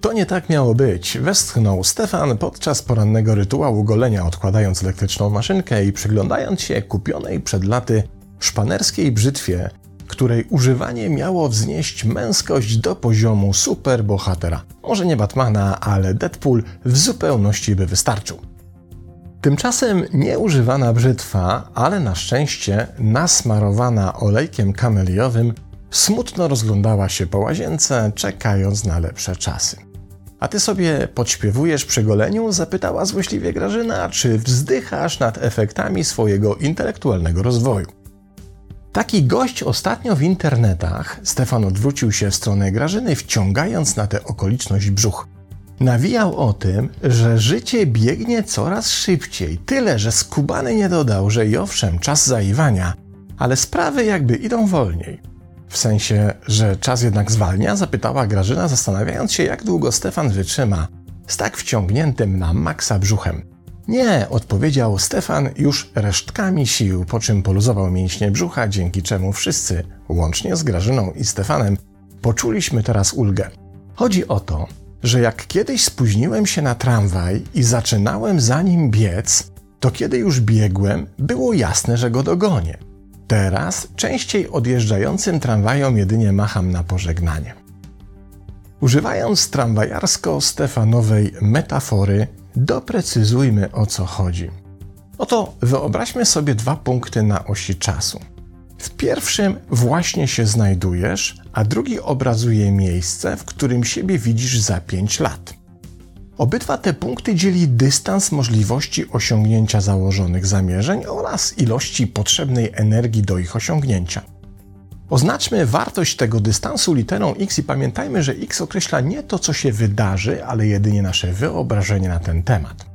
To nie tak miało być. Westchnął Stefan podczas porannego rytuału golenia, odkładając elektryczną maszynkę i przyglądając się kupionej przed laty szpanerskiej brzytwie, której używanie miało wznieść męskość do poziomu superbohatera. Może nie Batmana, ale Deadpool w zupełności by wystarczył. Tymczasem nieużywana brzytwa, ale na szczęście nasmarowana olejkiem kameliowym, smutno rozglądała się po łazience, czekając na lepsze czasy. A ty sobie podśpiewujesz przy goleniu? Zapytała złośliwie Grażyna, czy wzdychasz nad efektami swojego intelektualnego rozwoju. Taki gość ostatnio w internetach, Stefan odwrócił się w stronę Grażyny, wciągając na tę okoliczność brzuch. Nawijał o tym, że życie biegnie coraz szybciej, tyle że skubany nie dodał, że i owszem, czas zaiwania, ale sprawy jakby idą wolniej. W sensie, że czas jednak zwalnia? Zapytała Grażyna, zastanawiając się, jak długo Stefan wytrzyma z tak wciągniętym na maksa brzuchem. Nie, odpowiedział Stefan już resztkami sił, po czym poluzował mięśnie brzucha, dzięki czemu wszyscy, łącznie z Grażyną i Stefanem, poczuliśmy teraz ulgę. Chodzi o to, że jak kiedyś spóźniłem się na tramwaj i zaczynałem za nim biec, to kiedy już biegłem, było jasne, że go dogonię. Teraz częściej odjeżdżającym tramwajom jedynie macham na pożegnanie. Używając tramwajarsko-stefanowej metafory, doprecyzujmy o co chodzi. Oto wyobraźmy sobie dwa punkty na osi czasu. W pierwszym właśnie się znajdujesz, a drugi obrazuje miejsce, w którym siebie widzisz za 5 lat. Obydwa te punkty dzieli dystans możliwości osiągnięcia założonych zamierzeń oraz ilości potrzebnej energii do ich osiągnięcia. Oznaczmy wartość tego dystansu literą x i pamiętajmy, że x określa nie to, co się wydarzy, ale jedynie nasze wyobrażenie na ten temat.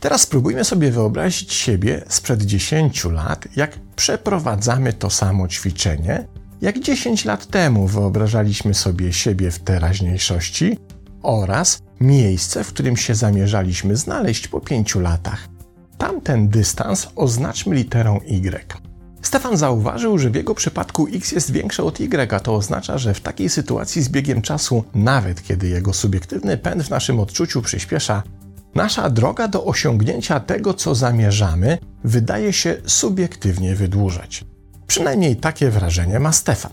Teraz spróbujmy sobie wyobrazić siebie sprzed 10 lat, jak przeprowadzamy to samo ćwiczenie, jak 10 lat temu wyobrażaliśmy sobie siebie w teraźniejszości oraz miejsce, w którym się zamierzaliśmy znaleźć po 5 latach. Tamten dystans oznaczmy literą y. Stefan zauważył, że w jego przypadku x jest większe od y, a to oznacza, że w takiej sytuacji z biegiem czasu, nawet kiedy jego subiektywny pęd w naszym odczuciu przyspiesza, nasza droga do osiągnięcia tego, co zamierzamy, wydaje się subiektywnie wydłużać. Przynajmniej takie wrażenie ma Stefan.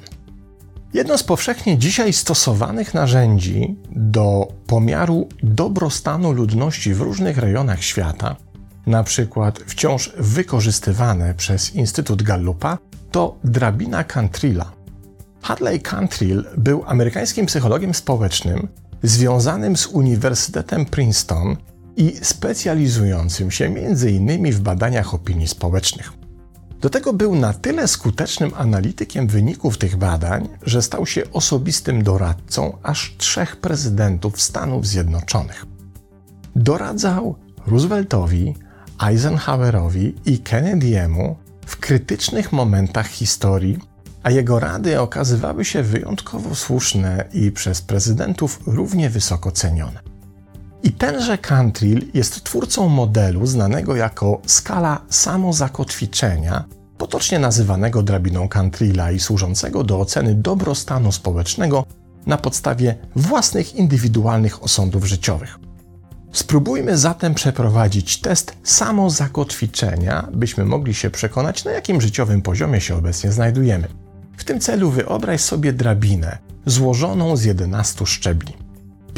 Jedno z powszechnie dzisiaj stosowanych narzędzi do pomiaru dobrostanu ludności w różnych rejonach świata na przykład wciąż wykorzystywane przez Instytut Gallupa, to drabina Cantrilla. Hadley Cantrill był amerykańskim psychologiem społecznym związanym z Uniwersytetem Princeton i specjalizującym się m.in. w badaniach opinii społecznych. Do tego był na tyle skutecznym analitykiem wyników tych badań, że stał się osobistym doradcą aż trzech prezydentów Stanów Zjednoczonych. Doradzał Rooseveltowi, Eisenhowerowi i Kennedy'emu w krytycznych momentach historii, a jego rady okazywały się wyjątkowo słuszne i przez prezydentów równie wysoko cenione. I tenże Cantrill jest twórcą modelu znanego jako skala samozakotwiczenia, potocznie nazywanego drabiną Cantrilla i służącego do oceny dobrostanu społecznego na podstawie własnych indywidualnych osądów życiowych. Spróbujmy zatem przeprowadzić test samozakotwiczenia, byśmy mogli się przekonać, na jakim życiowym poziomie się obecnie znajdujemy. W tym celu wyobraź sobie drabinę złożoną z 11 szczebli.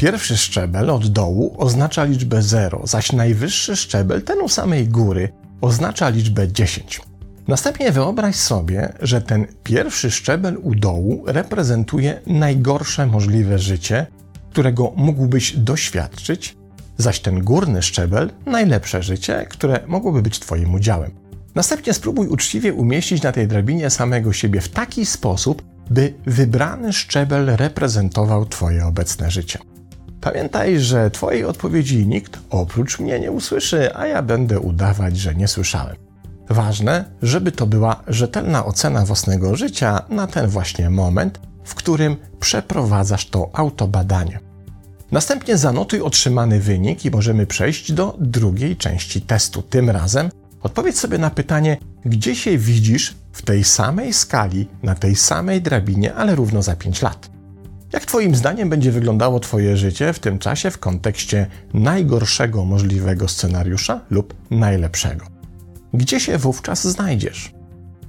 Pierwszy szczebel od dołu oznacza liczbę 0, zaś najwyższy szczebel, ten u samej góry, oznacza liczbę 10. Następnie wyobraź sobie, że ten pierwszy szczebel u dołu reprezentuje najgorsze możliwe życie, którego mógłbyś doświadczyć zaś ten górny szczebel najlepsze życie, które mogłoby być Twoim udziałem. Następnie spróbuj uczciwie umieścić na tej drabinie samego siebie w taki sposób, by wybrany szczebel reprezentował Twoje obecne życie. Pamiętaj, że Twojej odpowiedzi nikt oprócz mnie nie usłyszy, a ja będę udawać, że nie słyszałem. Ważne, żeby to była rzetelna ocena własnego życia na ten właśnie moment, w którym przeprowadzasz to autobadanie. Następnie zanotuj otrzymany wynik i możemy przejść do drugiej części testu. Tym razem odpowiedz sobie na pytanie, gdzie się widzisz w tej samej skali, na tej samej drabinie, ale równo za 5 lat. Jak Twoim zdaniem będzie wyglądało Twoje życie w tym czasie w kontekście najgorszego możliwego scenariusza lub najlepszego? Gdzie się wówczas znajdziesz?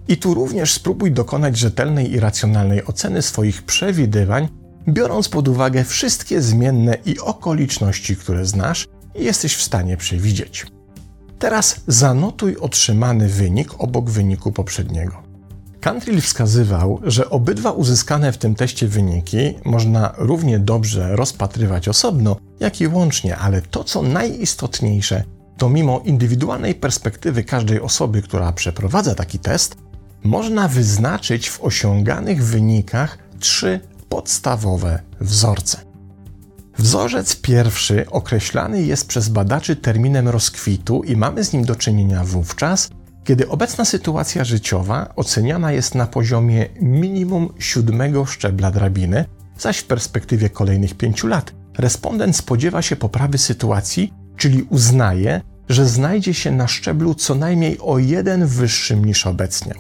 I tu również spróbuj dokonać rzetelnej i racjonalnej oceny swoich przewidywań, biorąc pod uwagę wszystkie zmienne i okoliczności, które znasz i jesteś w stanie przewidzieć. Teraz zanotuj otrzymany wynik obok wyniku poprzedniego. Cantrill wskazywał, że obydwa uzyskane w tym teście wyniki można równie dobrze rozpatrywać osobno, jak i łącznie, ale to co najistotniejsze, to mimo indywidualnej perspektywy każdej osoby, która przeprowadza taki test, można wyznaczyć w osiąganych wynikach trzy podstawowe wzorce. Wzorzec pierwszy określany jest przez badaczy terminem rozkwitu i mamy z nim do czynienia wówczas, kiedy obecna sytuacja życiowa oceniana jest na poziomie minimum siódmego szczebla drabiny, zaś w perspektywie kolejnych pięciu lat respondent spodziewa się poprawy sytuacji, czyli uznaje, że znajdzie się na szczeblu co najmniej o jeden wyższym niż obecnie.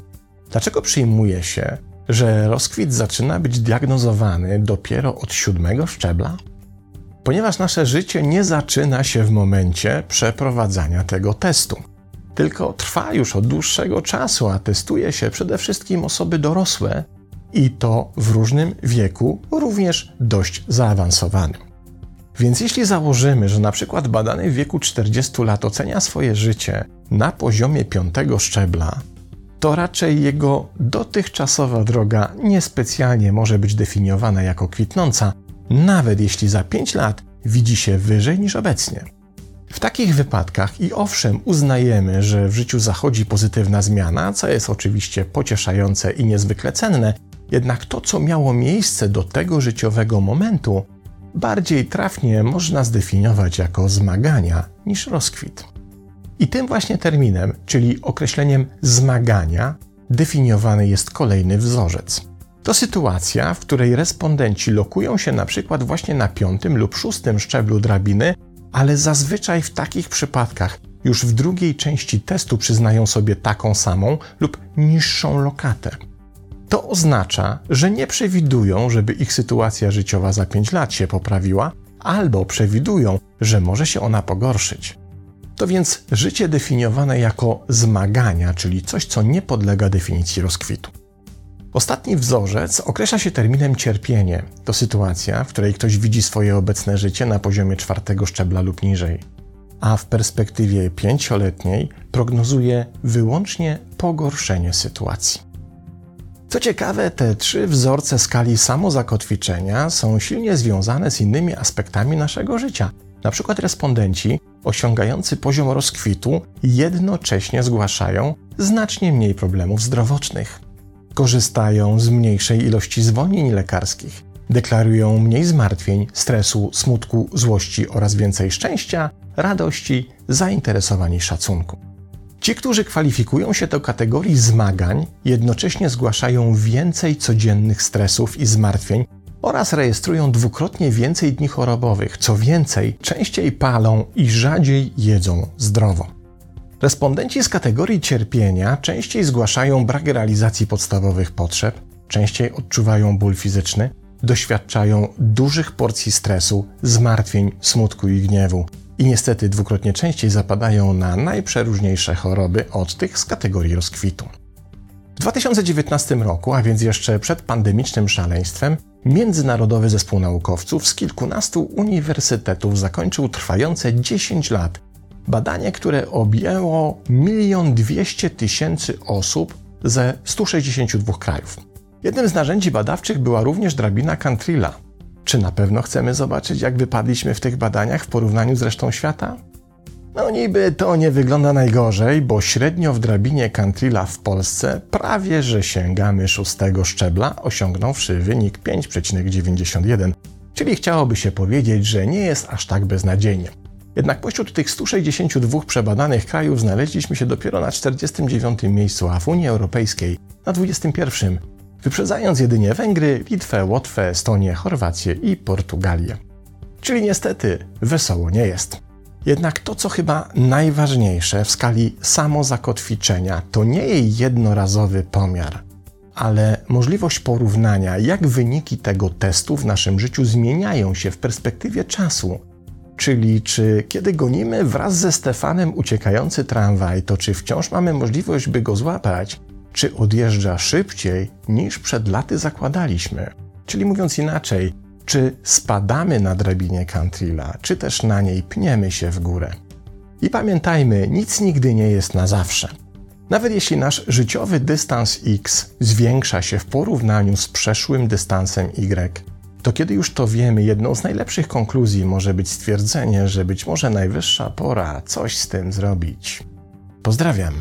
Dlaczego przyjmuje się, że rozkwit zaczyna być diagnozowany dopiero od siódmego szczebla? Ponieważ nasze życie nie zaczyna się w momencie przeprowadzania tego testu, tylko trwa już od dłuższego czasu, a testuje się przede wszystkim osoby dorosłe i to w różnym wieku, również dość zaawansowanym. Więc jeśli założymy, że na przykład badany w wieku 40 lat ocenia swoje życie na poziomie piątego szczebla, to raczej jego dotychczasowa droga niespecjalnie może być definiowana jako kwitnąca, nawet jeśli za 5 lat widzi się wyżej niż obecnie. Takich wypadkach i owszem uznajemy, że w życiu zachodzi pozytywna zmiana, co jest oczywiście pocieszające i niezwykle cenne, jednak to, co miało miejsce do tego życiowego momentu, bardziej trafnie można zdefiniować jako zmagania niż rozkwit. I tym właśnie terminem, czyli określeniem zmagania, definiowany jest kolejny wzorzec. To sytuacja, w której respondenci lokują się na przykład właśnie na piątym lub szóstym szczeblu drabiny, ale zazwyczaj w takich przypadkach już w drugiej części testu przyznają sobie taką samą lub niższą lokatę. To oznacza, że nie przewidują, żeby ich sytuacja życiowa za 5 lat się poprawiła, albo przewidują, że może się ona pogorszyć. To więc życie definiowane jako zmagania, czyli coś, co nie podlega definicji rozkwitu. Ostatni wzorzec określa się terminem cierpienie. To sytuacja, w której ktoś widzi swoje obecne życie na poziomie czwartego szczebla lub niżej, a w perspektywie pięcioletniej prognozuje wyłącznie pogorszenie sytuacji. Co ciekawe, te trzy wzorce skali samozakotwiczenia są silnie związane z innymi aspektami naszego życia. Na przykład respondenci osiągający poziom rozkwitu jednocześnie zgłaszają znacznie mniej problemów zdrowotnych. Korzystają z mniejszej ilości zwolnień lekarskich, deklarują mniej zmartwień, stresu, smutku, złości oraz więcej szczęścia, radości, zainteresowań i szacunku. Ci, którzy kwalifikują się do kategorii zmagań, jednocześnie zgłaszają więcej codziennych stresów i zmartwień oraz rejestrują dwukrotnie więcej dni chorobowych. Co więcej, częściej palą i rzadziej jedzą zdrowo. Respondenci z kategorii cierpienia częściej zgłaszają brak realizacji podstawowych potrzeb, częściej odczuwają ból fizyczny, doświadczają dużych porcji stresu, zmartwień, smutku i gniewu, i niestety dwukrotnie częściej zapadają na najprzeróżniejsze choroby od tych z kategorii rozkwitu. W 2019 roku, a więc jeszcze przed pandemicznym szaleństwem, Międzynarodowy Zespół Naukowców z kilkunastu uniwersytetów zakończył trwające 10 lat badanie, które objęło 1 200 tysięcy osób ze 162 krajów. Jednym z narzędzi badawczych była również drabina Cantrilla, czy na pewno chcemy zobaczyć, jak wypadliśmy w tych badaniach w porównaniu z resztą świata? No niby to nie wygląda najgorzej, bo średnio w drabinie Cantrilla w Polsce prawie że sięgamy szóstego szczebla, osiągnąwszy wynik 5,91, czyli chciałoby się powiedzieć, że nie jest aż tak beznadziejnie. Jednak pośród tych 162 przebadanych krajów znaleźliśmy się dopiero na 49 miejscu, a w Unii Europejskiej na 21 wyprzedzając jedynie Węgry, Litwę, Łotwę, Estonię, Chorwację i Portugalię. Czyli niestety wesoło nie jest. Jednak to, co chyba najważniejsze w skali samozakotwiczenia, to nie jej jednorazowy pomiar, ale możliwość porównania, jak wyniki tego testu w naszym życiu zmieniają się w perspektywie czasu. Czyli czy kiedy gonimy wraz ze Stefanem uciekający tramwaj, to czy wciąż mamy możliwość, by go złapać, czy odjeżdża szybciej niż przed laty zakładaliśmy. Czyli mówiąc inaczej, czy spadamy na drabinie Cantrilla, czy też na niej pniemy się w górę. I pamiętajmy, nic nigdy nie jest na zawsze. Nawet jeśli nasz życiowy dystans X zwiększa się w porównaniu z przeszłym dystansem Y, to kiedy już to wiemy, jedną z najlepszych konkluzji może być stwierdzenie, że być może najwyższa pora coś z tym zrobić. Pozdrawiam.